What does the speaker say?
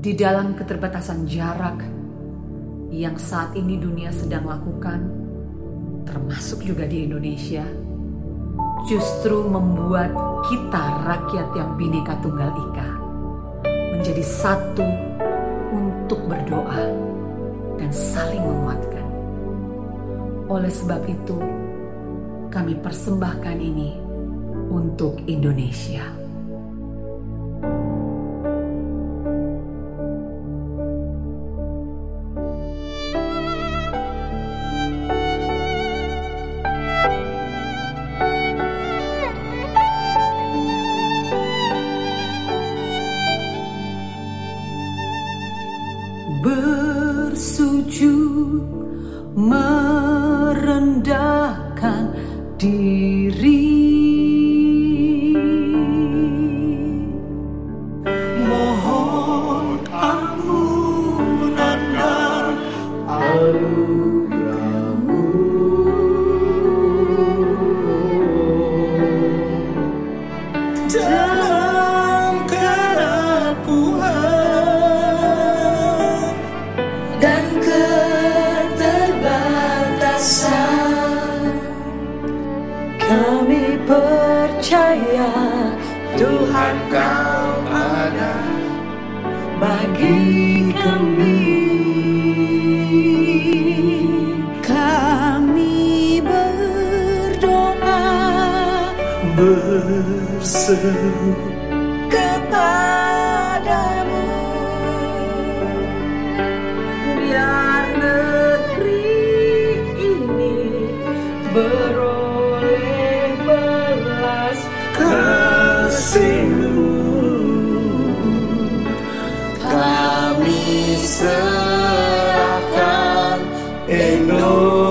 di dalam keterbatasan jarak yang saat ini dunia sedang lakukan, termasuk juga di Indonesia, justru membuat kita rakyat yang bineka tunggal ika menjadi satu untuk berdoa dan saling menguatkan. Oleh sebab itu, kami persembahkan ini untuk Indonesia. Bersujud merendahkan diri Tuhan kau ada bagi kami. Kami berdoa berseru kepadamu. Biar negeri ini beroleh kasihmu. Kami serahkan Indonesia